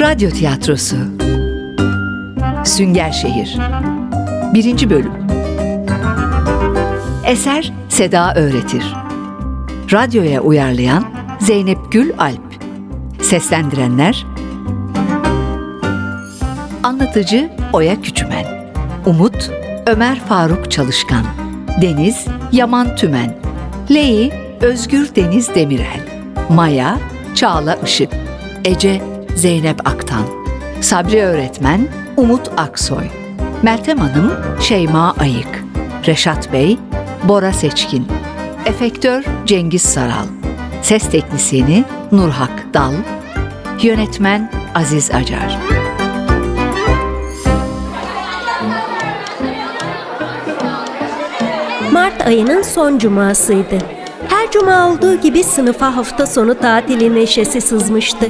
Radyo Tiyatrosu. Sünger Şehir. 1. Bölüm. Eser Seda Öğretir. Radyoya uyarlayan Zeynep Gül Alp. Seslendirenler Anlatıcı Oya Küçümen. Umut Ömer Faruk Çalışkan. Deniz Yaman Tümen. Leyi Özgür Deniz Demirel. Maya Çağla Işık. Ece Zeynep Aktan Sabri Öğretmen Umut Aksoy Meltem Hanım Şeyma Ayık Reşat Bey Bora Seçkin Efektör Cengiz Saral Ses Teknisini Nurhak Dal Yönetmen Aziz Acar Mart ayının son cumasıydı. Her cuma olduğu gibi sınıfa hafta sonu tatili neşesi sızmıştı.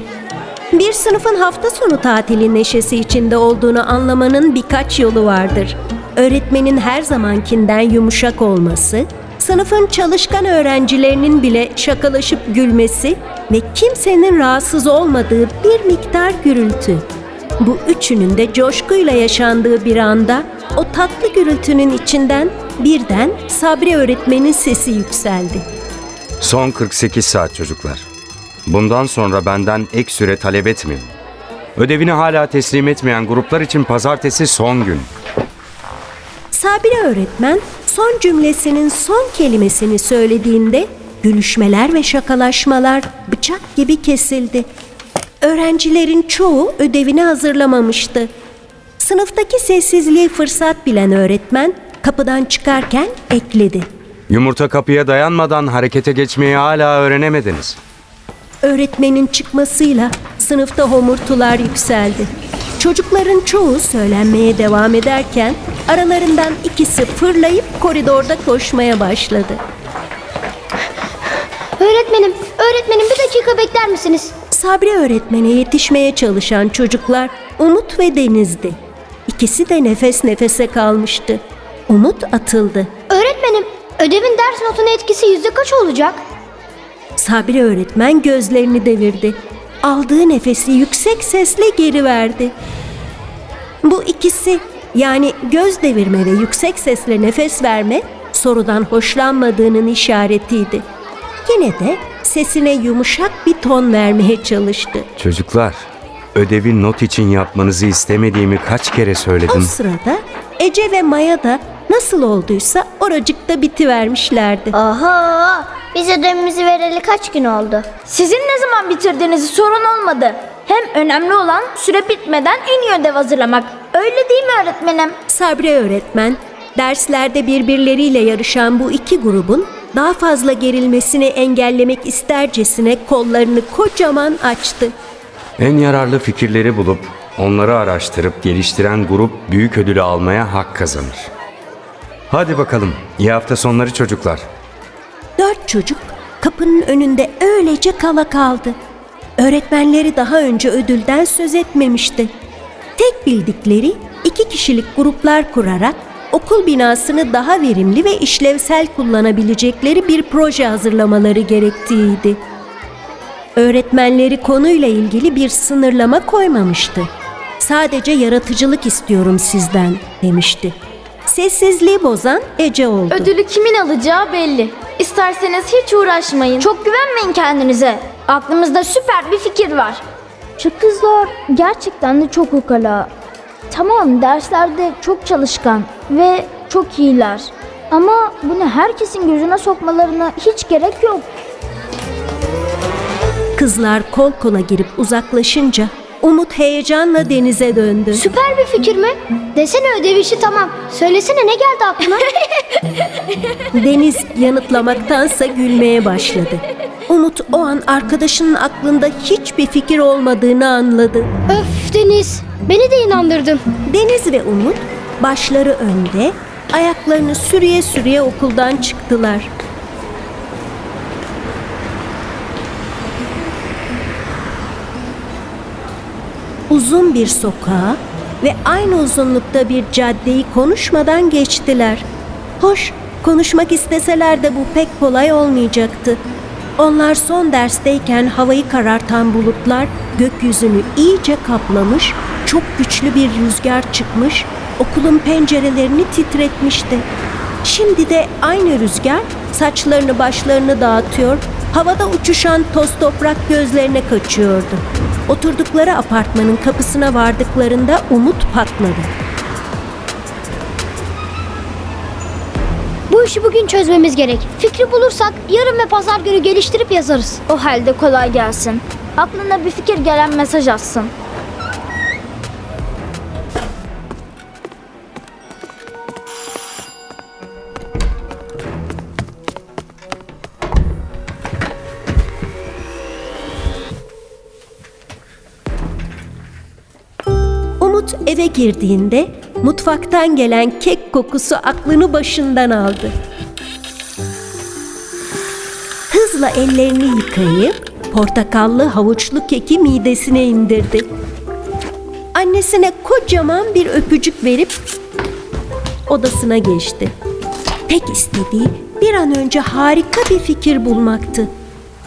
Bir sınıfın hafta sonu tatili neşesi içinde olduğunu anlamanın birkaç yolu vardır. Öğretmenin her zamankinden yumuşak olması, sınıfın çalışkan öğrencilerinin bile şakalaşıp gülmesi ve kimsenin rahatsız olmadığı bir miktar gürültü. Bu üçünün de coşkuyla yaşandığı bir anda o tatlı gürültünün içinden birden Sabri öğretmenin sesi yükseldi. Son 48 saat çocuklar. Bundan sonra benden ek süre talep etmeyin. Ödevini hala teslim etmeyen gruplar için pazartesi son gün. Sabri öğretmen son cümlesinin son kelimesini söylediğinde gülüşmeler ve şakalaşmalar bıçak gibi kesildi. Öğrencilerin çoğu ödevini hazırlamamıştı. Sınıftaki sessizliği fırsat bilen öğretmen kapıdan çıkarken ekledi. Yumurta kapıya dayanmadan harekete geçmeyi hala öğrenemediniz. Öğretmenin çıkmasıyla sınıfta homurtular yükseldi. Çocukların çoğu söylenmeye devam ederken aralarından ikisi fırlayıp koridorda koşmaya başladı. Öğretmenim, öğretmenim bir dakika bekler misiniz? Sabri öğretmene yetişmeye çalışan çocuklar Umut ve Deniz'di. İkisi de nefes nefese kalmıştı. Umut atıldı. Öğretmenim, ödevin ders notuna etkisi yüzde kaç olacak? Sabri öğretmen gözlerini devirdi. Aldığı nefesi yüksek sesle geri verdi. Bu ikisi yani göz devirme ve yüksek sesle nefes verme sorudan hoşlanmadığının işaretiydi. Yine de sesine yumuşak bir ton vermeye çalıştı. Çocuklar, ödevi not için yapmanızı istemediğimi kaç kere O söyledim. sırada Ece ve Maya da nasıl olduysa oracıkta bitivermişlerdi. Aha, biz ödevimizi vereli kaç gün oldu? Sizin ne zaman bitirdiğinizi sorun olmadı. Hem önemli olan süre bitmeden en iyi ödev hazırlamak. Öyle değil mi öğretmenim? Sabri öğretmen derslerde birbirleriyle yarışan bu iki grubun daha fazla gerilmesini engellemek istercesine kollarını kocaman açtı. En yararlı fikirleri bulup onları araştırıp geliştiren grup büyük ödülü almaya hak kazanır. Hadi bakalım, iyi hafta sonları çocuklar. Dört çocuk kapının önünde öylece kala kaldı. Öğretmenleri daha önce ödülden söz etmemişti. Tek bildikleri iki kişilik gruplar kurarak okul binasını daha verimli ve işlevsel kullanabilecekleri bir proje hazırlamaları gerektiğiydi. Öğretmenleri konuyla ilgili bir sınırlama koymamıştı. Sadece yaratıcılık istiyorum sizden demişti. Sessizliği bozan Ece oldu. Ödülü kimin alacağı belli. İsterseniz hiç uğraşmayın. Çok güvenmeyin kendinize. Aklımızda süper bir fikir var. Şu kızlar gerçekten de çok ukala. Tamam derslerde çok çalışkan ve çok iyiler. Ama bunu herkesin gözüne sokmalarına hiç gerek yok. Kızlar kol kola girip uzaklaşınca Umut heyecanla denize döndü. Süper bir fikir mi? Desene ödev işi tamam. Söylesene ne geldi aklına? Deniz yanıtlamaktansa gülmeye başladı. Umut o an arkadaşının aklında hiçbir fikir olmadığını anladı. Öf Deniz, beni de inandırdın. Deniz ve Umut başları önde, ayaklarını sürüye sürüye okuldan çıktılar. Uzun bir sokağa ve aynı uzunlukta bir caddeyi konuşmadan geçtiler. Hoş, konuşmak isteseler de bu pek kolay olmayacaktı. Onlar son dersteyken havayı karartan bulutlar gökyüzünü iyice kaplamış, çok güçlü bir rüzgar çıkmış, okulun pencerelerini titretmişti. Şimdi de aynı rüzgar saçlarını başlarını dağıtıyor, havada uçuşan toz toprak gözlerine kaçıyordu. Oturdukları apartmanın kapısına vardıklarında umut patladı. Bu işi bugün çözmemiz gerek. Fikri bulursak yarın ve pazar günü geliştirip yazarız. O halde kolay gelsin. Aklına bir fikir gelen mesaj atsın. Eve girdiğinde mutfaktan gelen kek kokusu aklını başından aldı. Hızla ellerini yıkayıp portakallı havuçlu keki midesine indirdi. Annesine kocaman bir öpücük verip odasına geçti. Tek istediği bir an önce harika bir fikir bulmaktı.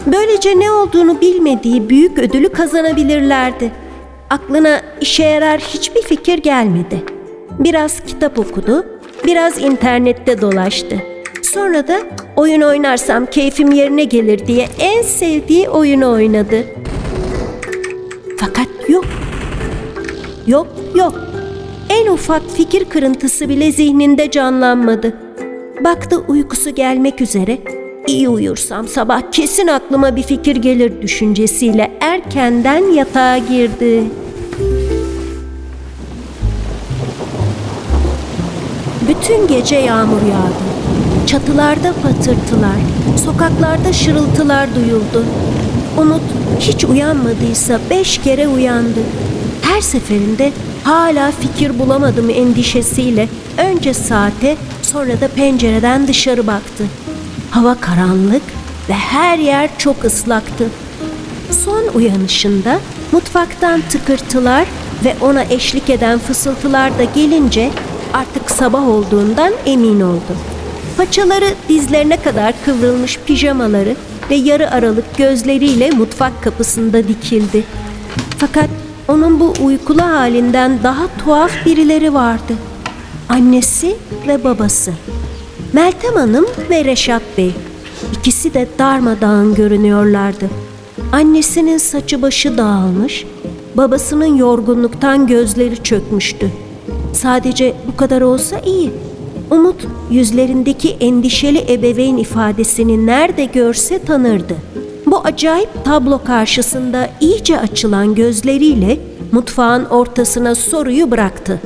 Böylece ne olduğunu bilmediği büyük ödülü kazanabilirlerdi. Aklına işe yarar hiçbir fikir gelmedi. Biraz kitap okudu, biraz internette dolaştı. Sonra da oyun oynarsam keyfim yerine gelir diye en sevdiği oyunu oynadı. Fakat yok. Yok, yok. En ufak fikir kırıntısı bile zihninde canlanmadı. Baktı uykusu gelmek üzere. İyi uyursam sabah kesin aklıma bir fikir gelir düşüncesiyle erkenden yatağa girdi. Bütün gece yağmur yağdı. Çatılarda patırtılar, sokaklarda şırıltılar duyuldu. Umut hiç uyanmadıysa beş kere uyandı. Her seferinde hala fikir bulamadım endişesiyle önce saate sonra da pencereden dışarı baktı. Hava karanlık ve her yer çok ıslaktı. Son uyanışında mutfaktan tıkırtılar ve ona eşlik eden fısıltılar da gelince artık sabah olduğundan emin oldu. Paçaları dizlerine kadar kıvrılmış pijamaları ve yarı aralık gözleriyle mutfak kapısında dikildi. Fakat onun bu uykulu halinden daha tuhaf birileri vardı. Annesi ve babası. Meltem Hanım ve Reşat Bey. İkisi de darmadağın görünüyorlardı. Annesinin saçı başı dağılmış, babasının yorgunluktan gözleri çökmüştü. Sadece bu kadar olsa iyi. Umut yüzlerindeki endişeli ebeveyn ifadesini nerede görse tanırdı. Bu acayip tablo karşısında iyice açılan gözleriyle mutfağın ortasına soruyu bıraktı.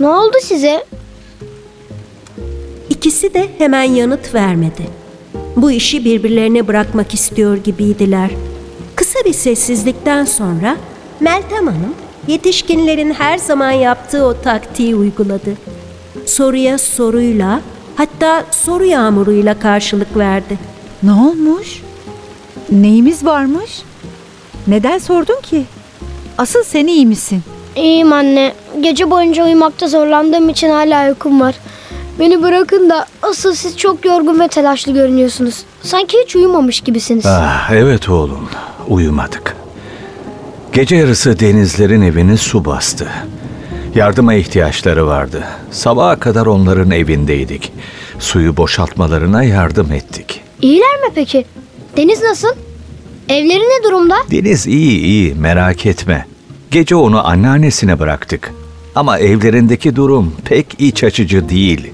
Ne oldu size? İkisi de hemen yanıt vermedi. Bu işi birbirlerine bırakmak istiyor gibiydiler. Kısa bir sessizlikten sonra Meltem Hanım yetişkinlerin her zaman yaptığı o taktiği uyguladı. Soruya soruyla hatta soru yağmuruyla karşılık verdi. Ne olmuş? Neyimiz varmış? Neden sordun ki? Asıl sen iyi misin? İyiyim anne. Gece boyunca uyumakta zorlandığım için hala uykum var. Beni bırakın da asıl siz çok yorgun ve telaşlı görünüyorsunuz. Sanki hiç uyumamış gibisiniz. Ah, evet oğlum, uyumadık. Gece yarısı denizlerin evini su bastı. Yardıma ihtiyaçları vardı. Sabaha kadar onların evindeydik. Suyu boşaltmalarına yardım ettik. İyiler mi peki? Deniz nasıl? Evleri ne durumda? Deniz iyi iyi, merak etme. Gece onu anneannesine bıraktık. Ama evlerindeki durum pek iç açıcı değil.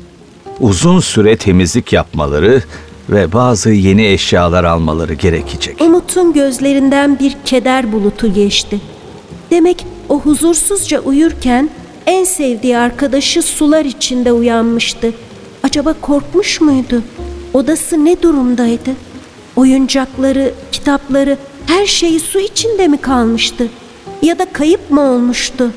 Uzun süre temizlik yapmaları ve bazı yeni eşyalar almaları gerekecek. Umut'un gözlerinden bir keder bulutu geçti. Demek o huzursuzca uyurken en sevdiği arkadaşı sular içinde uyanmıştı. Acaba korkmuş muydu? Odası ne durumdaydı? Oyuncakları, kitapları, her şeyi su içinde mi kalmıştı? Ya da kayıp mı olmuştu?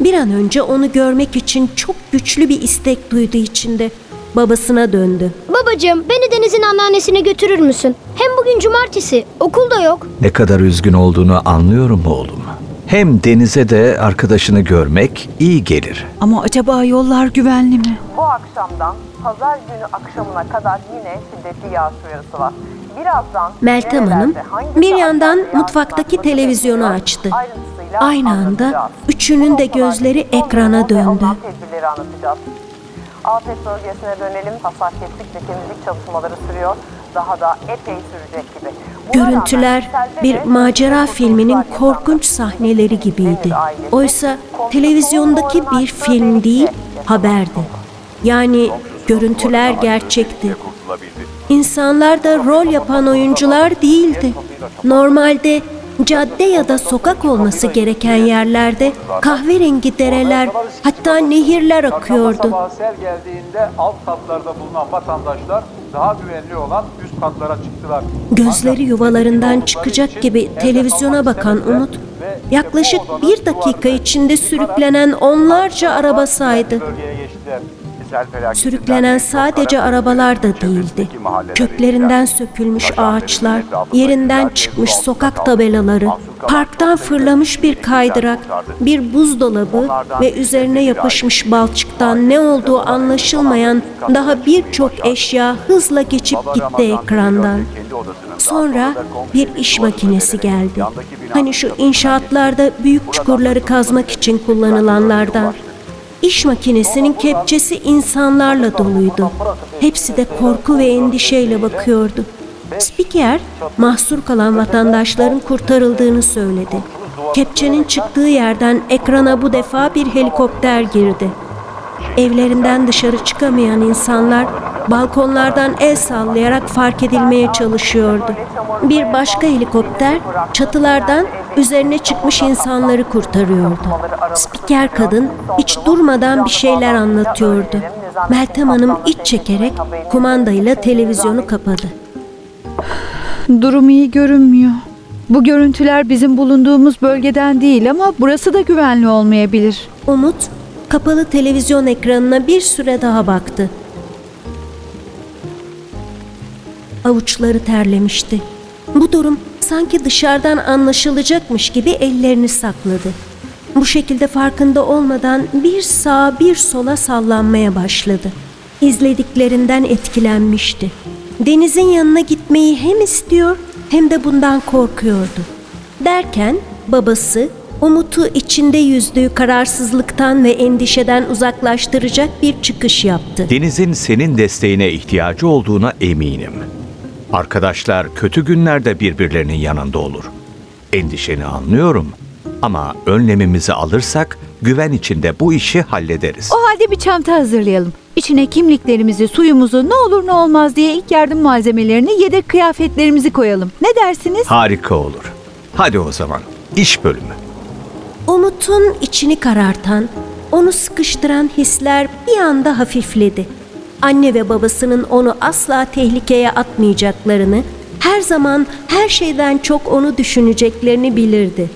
Bir an önce onu görmek için çok güçlü bir istek duydu içinde. Babasına döndü. Babacığım beni Deniz'in anneannesine götürür müsün? Hem bugün cumartesi. Okul da yok. Ne kadar üzgün olduğunu anlıyorum oğlum. Hem denize de arkadaşını görmek iyi gelir. Ama acaba yollar güvenli mi? Bu akşamdan pazar günü akşamına kadar yine şiddetli yağış uyarısı var. Birazdan Meltem Hanım bir yandan mutfaktaki televizyonu açtı. Aynı anda üçünün de gözleri ekrana döndü. Afet bölgesine dönelim. Hasar kestik ve temizlik çalışmaları sürüyor. Daha da epey sürecek gibi. Buna Görüntüler bir macera filminin korkunç sahneleri gibiydi. Oysa televizyondaki bir film değil, haberdi. Yani görüntüler gerçekti. İnsanlar da rol yapan oyuncular değildi. Normalde cadde ya da sokak olması gereken yerlerde kahverengi dereler hatta nehirler akıyordu. Sabah sel geldiğinde alt katlarda bulunan vatandaşlar daha güvenli olan üst katlara çıktılar. Gözleri yuvalarından çıkacak gibi televizyona bakan Umut, yaklaşık bir dakika içinde sürüklenen onlarca araba saydı. Sürüklenen sadece arabalar da değildi. Köklerinden sökülmüş ağaçlar, yerinden çıkmış sokak tabelaları, parktan fırlamış bir kaydırak, bir buzdolabı ve üzerine yapışmış balçıktan ne olduğu anlaşılmayan daha birçok eşya hızla geçip gitti ekrandan. Sonra bir iş makinesi geldi. Hani şu inşaatlarda büyük çukurları kazmak için kullanılanlardan. İş makinesinin kepçesi insanlarla doluydu. Hepsi de korku ve endişeyle bakıyordu. Spiker, mahsur kalan vatandaşların kurtarıldığını söyledi. Kepçenin çıktığı yerden ekrana bu defa bir helikopter girdi. Evlerinden dışarı çıkamayan insanlar balkonlardan el sallayarak fark edilmeye çalışıyordu. Bir başka helikopter çatılardan üzerine çıkmış insanları kurtarıyordu. Spiker kadın hiç durmadan bir şeyler anlatıyordu. Meltem Hanım iç çekerek kumandayla televizyonu kapadı. Durum iyi görünmüyor. Bu görüntüler bizim bulunduğumuz bölgeden değil ama burası da güvenli olmayabilir. Umut kapalı televizyon ekranına bir süre daha baktı. Avuçları terlemişti. Bu durum sanki dışarıdan anlaşılacakmış gibi ellerini sakladı. Bu şekilde farkında olmadan bir sağa bir sola sallanmaya başladı. İzlediklerinden etkilenmişti. Denizin yanına gitmeyi hem istiyor hem de bundan korkuyordu. Derken babası Umut'u içinde yüzdüğü kararsızlıktan ve endişeden uzaklaştıracak bir çıkış yaptı. Deniz'in senin desteğine ihtiyacı olduğuna eminim. Arkadaşlar kötü günlerde birbirlerinin yanında olur. Endişeni anlıyorum ama önlemimizi alırsak güven içinde bu işi hallederiz. O halde bir çanta hazırlayalım. İçine kimliklerimizi, suyumuzu, ne olur ne olmaz diye ilk yardım malzemelerini, yedek kıyafetlerimizi koyalım. Ne dersiniz? Harika olur. Hadi o zaman iş bölümü. Umut'un içini karartan, onu sıkıştıran hisler bir anda hafifledi. Anne ve babasının onu asla tehlikeye atmayacaklarını, her zaman her şeyden çok onu düşüneceklerini bilirdi.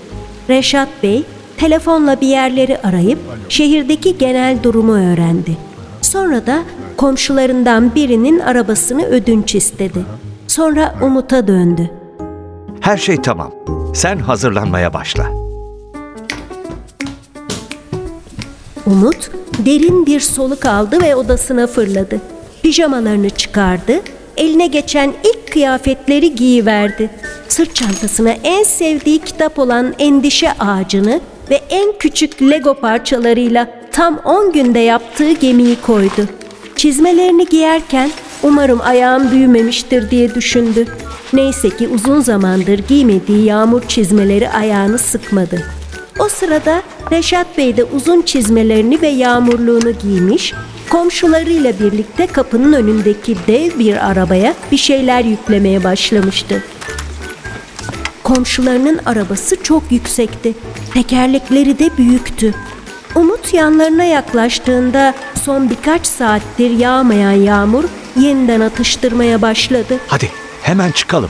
Reşat Bey telefonla bir yerleri arayıp şehirdeki genel durumu öğrendi. Sonra da komşularından birinin arabasını ödünç istedi. Sonra Umut'a döndü. Her şey tamam. Sen hazırlanmaya başla. Umut derin bir soluk aldı ve odasına fırladı. Pijamalarını çıkardı, eline geçen ilk kıyafetleri giyiverdi. Sırt çantasına en sevdiği kitap olan Endişe Ağacını ve en küçük Lego parçalarıyla tam 10 günde yaptığı gemiyi koydu. Çizmelerini giyerken umarım ayağım büyümemiştir diye düşündü. Neyse ki uzun zamandır giymediği yağmur çizmeleri ayağını sıkmadı. O sırada Reşat Bey de uzun çizmelerini ve yağmurluğunu giymiş, komşularıyla birlikte kapının önündeki dev bir arabaya bir şeyler yüklemeye başlamıştı. Komşularının arabası çok yüksekti. Tekerlekleri de büyüktü. Umut yanlarına yaklaştığında son birkaç saattir yağmayan yağmur yeniden atıştırmaya başladı. Hadi hemen çıkalım.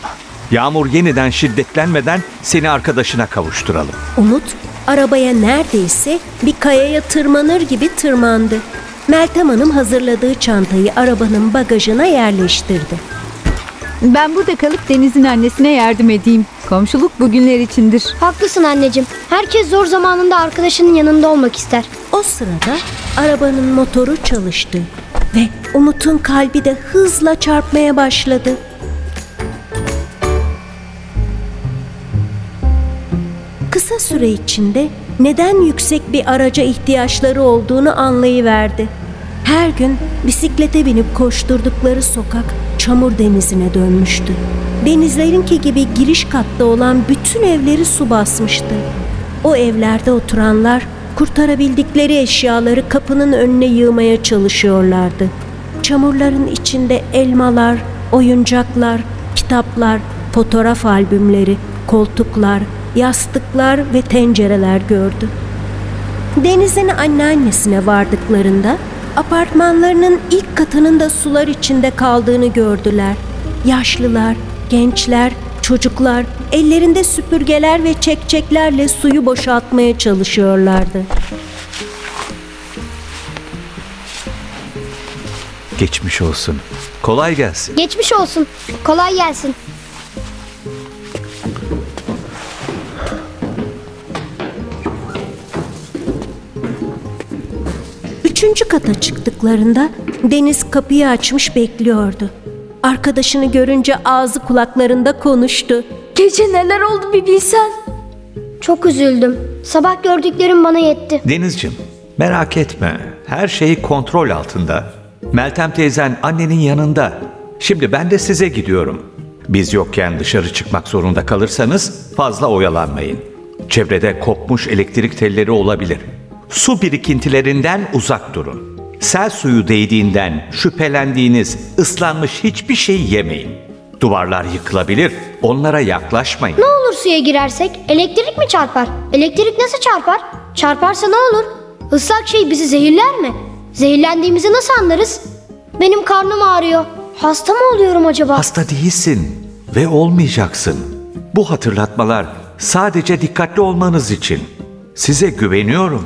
Yağmur yeniden şiddetlenmeden seni arkadaşına kavuşturalım. Umut arabaya neredeyse bir kayaya tırmanır gibi tırmandı. Meltem Hanım hazırladığı çantayı arabanın bagajına yerleştirdi. Ben burada kalıp Deniz'in annesine yardım edeyim. Komşuluk bugünler içindir. Haklısın anneciğim. Herkes zor zamanında arkadaşının yanında olmak ister. O sırada arabanın motoru çalıştı ve Umut'un kalbi de hızla çarpmaya başladı. Süre içinde neden yüksek bir araca ihtiyaçları olduğunu anlayıverdi. Her gün bisiklete binip koşturdukları sokak çamur denizine dönmüştü. Denizlerinki gibi giriş katta olan bütün evleri su basmıştı. O evlerde oturanlar kurtarabildikleri eşyaları kapının önüne yığmaya çalışıyorlardı. Çamurların içinde elmalar, oyuncaklar, kitaplar, fotoğraf albümleri, koltuklar, yastıklar ve tencereler gördü. Deniz'in anneannesine vardıklarında apartmanlarının ilk katının da sular içinde kaldığını gördüler. Yaşlılar, gençler, çocuklar ellerinde süpürgeler ve çekçeklerle suyu boşaltmaya çalışıyorlardı. Geçmiş olsun. Kolay gelsin. Geçmiş olsun. Kolay gelsin. Kata çıktıklarında Deniz kapıyı açmış bekliyordu. Arkadaşını görünce ağzı kulaklarında konuştu. Gece neler oldu bir bilsen. Çok üzüldüm. Sabah gördüklerim bana yetti. Denizciğim, merak etme. Her şey kontrol altında. Meltem teyzen annenin yanında. Şimdi ben de size gidiyorum. Biz yokken dışarı çıkmak zorunda kalırsanız fazla oyalanmayın. Çevrede kopmuş elektrik telleri olabilir. Su birikintilerinden uzak durun. Sel suyu değdiğinden şüphelendiğiniz ıslanmış hiçbir şey yemeyin. Duvarlar yıkılabilir, onlara yaklaşmayın. Ne olur suya girersek elektrik mi çarpar? Elektrik nasıl çarpar? Çarparsa ne olur? Islak şey bizi zehirler mi? Zehirlendiğimizi nasıl anlarız? Benim karnım ağrıyor. Hasta mı oluyorum acaba? Hasta değilsin ve olmayacaksın. Bu hatırlatmalar sadece dikkatli olmanız için. Size güveniyorum.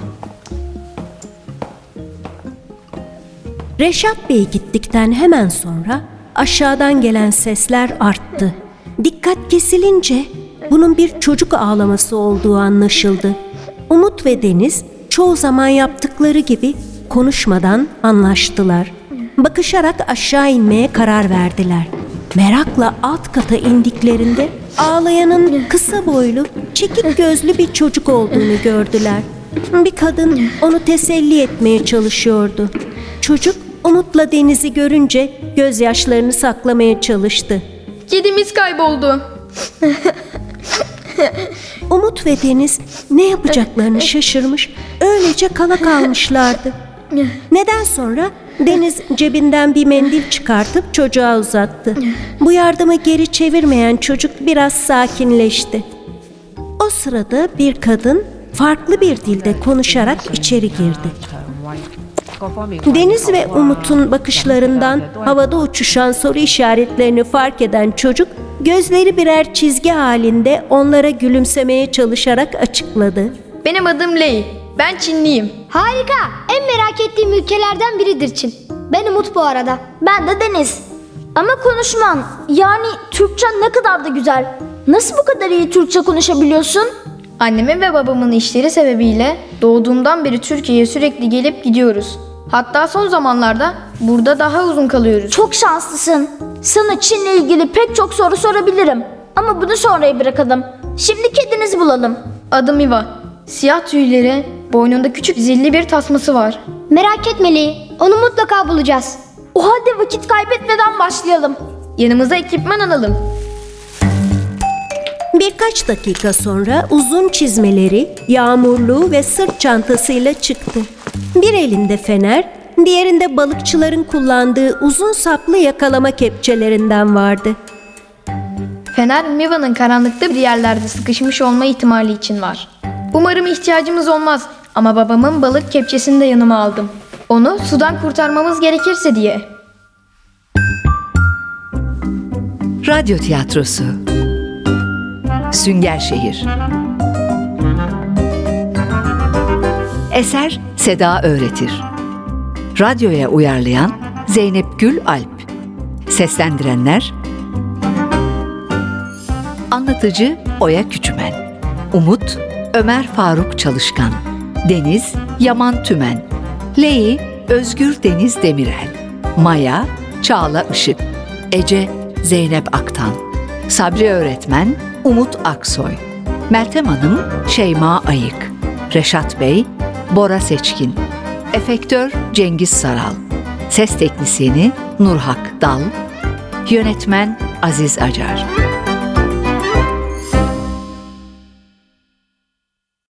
Reşat Bey gittikten hemen sonra aşağıdan gelen sesler arttı. Dikkat kesilince bunun bir çocuk ağlaması olduğu anlaşıldı. Umut ve Deniz çoğu zaman yaptıkları gibi konuşmadan anlaştılar. Bakışarak aşağı inmeye karar verdiler. Merakla alt kata indiklerinde ağlayanın kısa boylu, çekik gözlü bir çocuk olduğunu gördüler. Bir kadın onu teselli etmeye çalışıyordu. Çocuk Umut'la Deniz'i görünce gözyaşlarını saklamaya çalıştı. Kedimiz kayboldu. Umut ve Deniz ne yapacaklarını şaşırmış, öylece kala kalmışlardı. Neden sonra Deniz cebinden bir mendil çıkartıp çocuğa uzattı. Bu yardımı geri çevirmeyen çocuk biraz sakinleşti. O sırada bir kadın farklı bir dilde konuşarak içeri girdi. Deniz ve Umut'un bakışlarından havada uçuşan soru işaretlerini fark eden çocuk gözleri birer çizgi halinde onlara gülümsemeye çalışarak açıkladı. Benim adım Lei. Ben Çinliyim. Harika. En merak ettiğim ülkelerden biridir Çin. Ben Umut bu arada. Ben de Deniz. Ama konuşman yani Türkçen ne kadar da güzel. Nasıl bu kadar iyi Türkçe konuşabiliyorsun? Annemin ve babamın işleri sebebiyle doğduğumdan beri Türkiye'ye sürekli gelip gidiyoruz. Hatta son zamanlarda burada daha uzun kalıyoruz. Çok şanslısın. Sana Çin'le ilgili pek çok soru sorabilirim. Ama bunu sonraya bırakalım. Şimdi kedinizi bulalım. Adım Iva. Siyah tüyleri, boynunda küçük zilli bir tasması var. Merak etme Lee. Onu mutlaka bulacağız. O halde vakit kaybetmeden başlayalım. Yanımıza ekipman alalım. Birkaç dakika sonra uzun çizmeleri, yağmurluğu ve sırt çantasıyla çıktı. Bir elinde fener, diğerinde balıkçıların kullandığı uzun saplı yakalama kepçelerinden vardı. Fener Miva'nın karanlıkta bir yerlerde sıkışmış olma ihtimali için var. Umarım ihtiyacımız olmaz ama babamın balık kepçesini de yanıma aldım. Onu sudan kurtarmamız gerekirse diye. Radyo tiyatrosu Sünger Şehir Eser Seda Öğretir. Radyoya uyarlayan Zeynep Gül Alp. Seslendirenler Anlatıcı Oya Küçümen. Umut Ömer Faruk Çalışkan. Deniz Yaman Tümen. Lei Özgür Deniz Demirel. Maya Çağla Işık. Ece Zeynep Aktan. Sabri Öğretmen Umut Aksoy. Meltem Hanım, Şeyma Ayık. Reşat Bey, Bora Seçkin. Efektör Cengiz Saral. Ses teknisyeni Nurhak Dal. Yönetmen Aziz Acar.